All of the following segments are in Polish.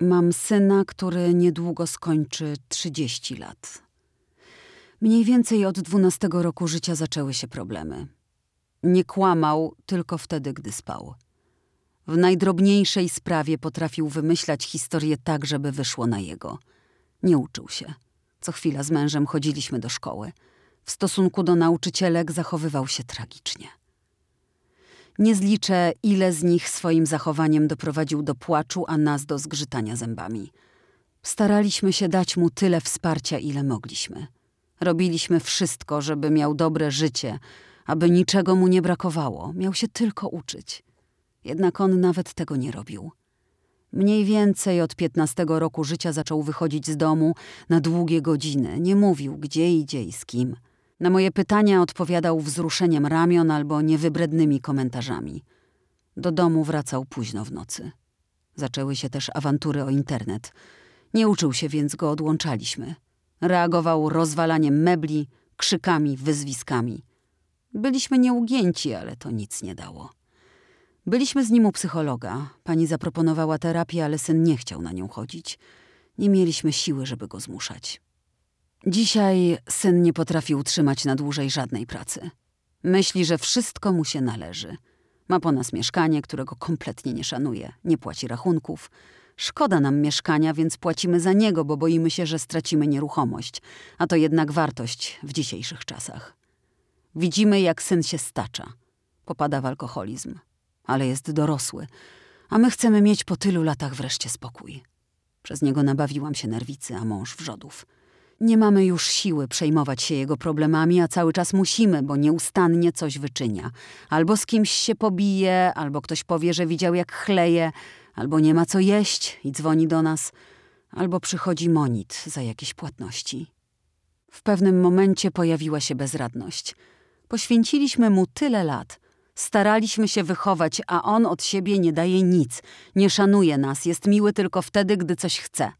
Mam syna, który niedługo skończy 30 lat. Mniej więcej od 12 roku życia zaczęły się problemy. Nie kłamał tylko wtedy, gdy spał. W najdrobniejszej sprawie potrafił wymyślać historię tak, żeby wyszło na jego. Nie uczył się. Co chwila z mężem chodziliśmy do szkoły. W stosunku do nauczycielek zachowywał się tragicznie. Nie zliczę, ile z nich swoim zachowaniem doprowadził do płaczu, a nas do zgrzytania zębami. Staraliśmy się dać mu tyle wsparcia, ile mogliśmy. Robiliśmy wszystko, żeby miał dobre życie, aby niczego mu nie brakowało. Miał się tylko uczyć. Jednak on nawet tego nie robił. Mniej więcej od piętnastego roku życia zaczął wychodzić z domu na długie godziny. Nie mówił, gdzie idzie i z kim. Na moje pytania odpowiadał wzruszeniem ramion albo niewybrednymi komentarzami. Do domu wracał późno w nocy. Zaczęły się też awantury o internet. Nie uczył się, więc go odłączaliśmy. Reagował rozwalaniem mebli, krzykami, wyzwiskami. Byliśmy nieugięci, ale to nic nie dało. Byliśmy z nim u psychologa. Pani zaproponowała terapię, ale syn nie chciał na nią chodzić. Nie mieliśmy siły, żeby go zmuszać. Dzisiaj syn nie potrafi utrzymać na dłużej żadnej pracy. Myśli, że wszystko mu się należy. Ma po nas mieszkanie, którego kompletnie nie szanuje, nie płaci rachunków. Szkoda nam mieszkania, więc płacimy za niego, bo boimy się, że stracimy nieruchomość, a to jednak wartość w dzisiejszych czasach. Widzimy, jak syn się stacza. Popada w alkoholizm, ale jest dorosły, a my chcemy mieć po tylu latach wreszcie spokój. Przez niego nabawiłam się nerwicy, a mąż wrzodów. Nie mamy już siły przejmować się jego problemami, a cały czas musimy, bo nieustannie coś wyczynia. Albo z kimś się pobije, albo ktoś powie, że widział jak chleje, albo nie ma co jeść i dzwoni do nas, albo przychodzi monit za jakieś płatności. W pewnym momencie pojawiła się bezradność. Poświęciliśmy mu tyle lat. Staraliśmy się wychować, a on od siebie nie daje nic, nie szanuje nas, jest miły tylko wtedy, gdy coś chce.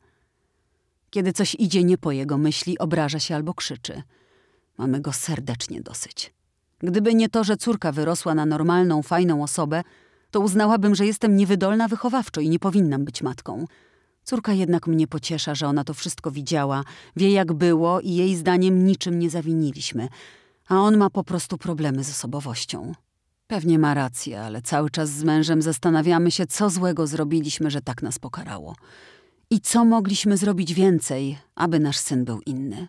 Kiedy coś idzie nie po jego myśli, obraża się albo krzyczy. Mamy go serdecznie dosyć. Gdyby nie to, że córka wyrosła na normalną, fajną osobę, to uznałabym, że jestem niewydolna wychowawczo i nie powinnam być matką. Córka jednak mnie pociesza, że ona to wszystko widziała, wie jak było i jej zdaniem niczym nie zawiniliśmy, a on ma po prostu problemy z osobowością. Pewnie ma rację, ale cały czas z mężem zastanawiamy się, co złego zrobiliśmy, że tak nas pokarało. I co mogliśmy zrobić więcej, aby nasz syn był inny?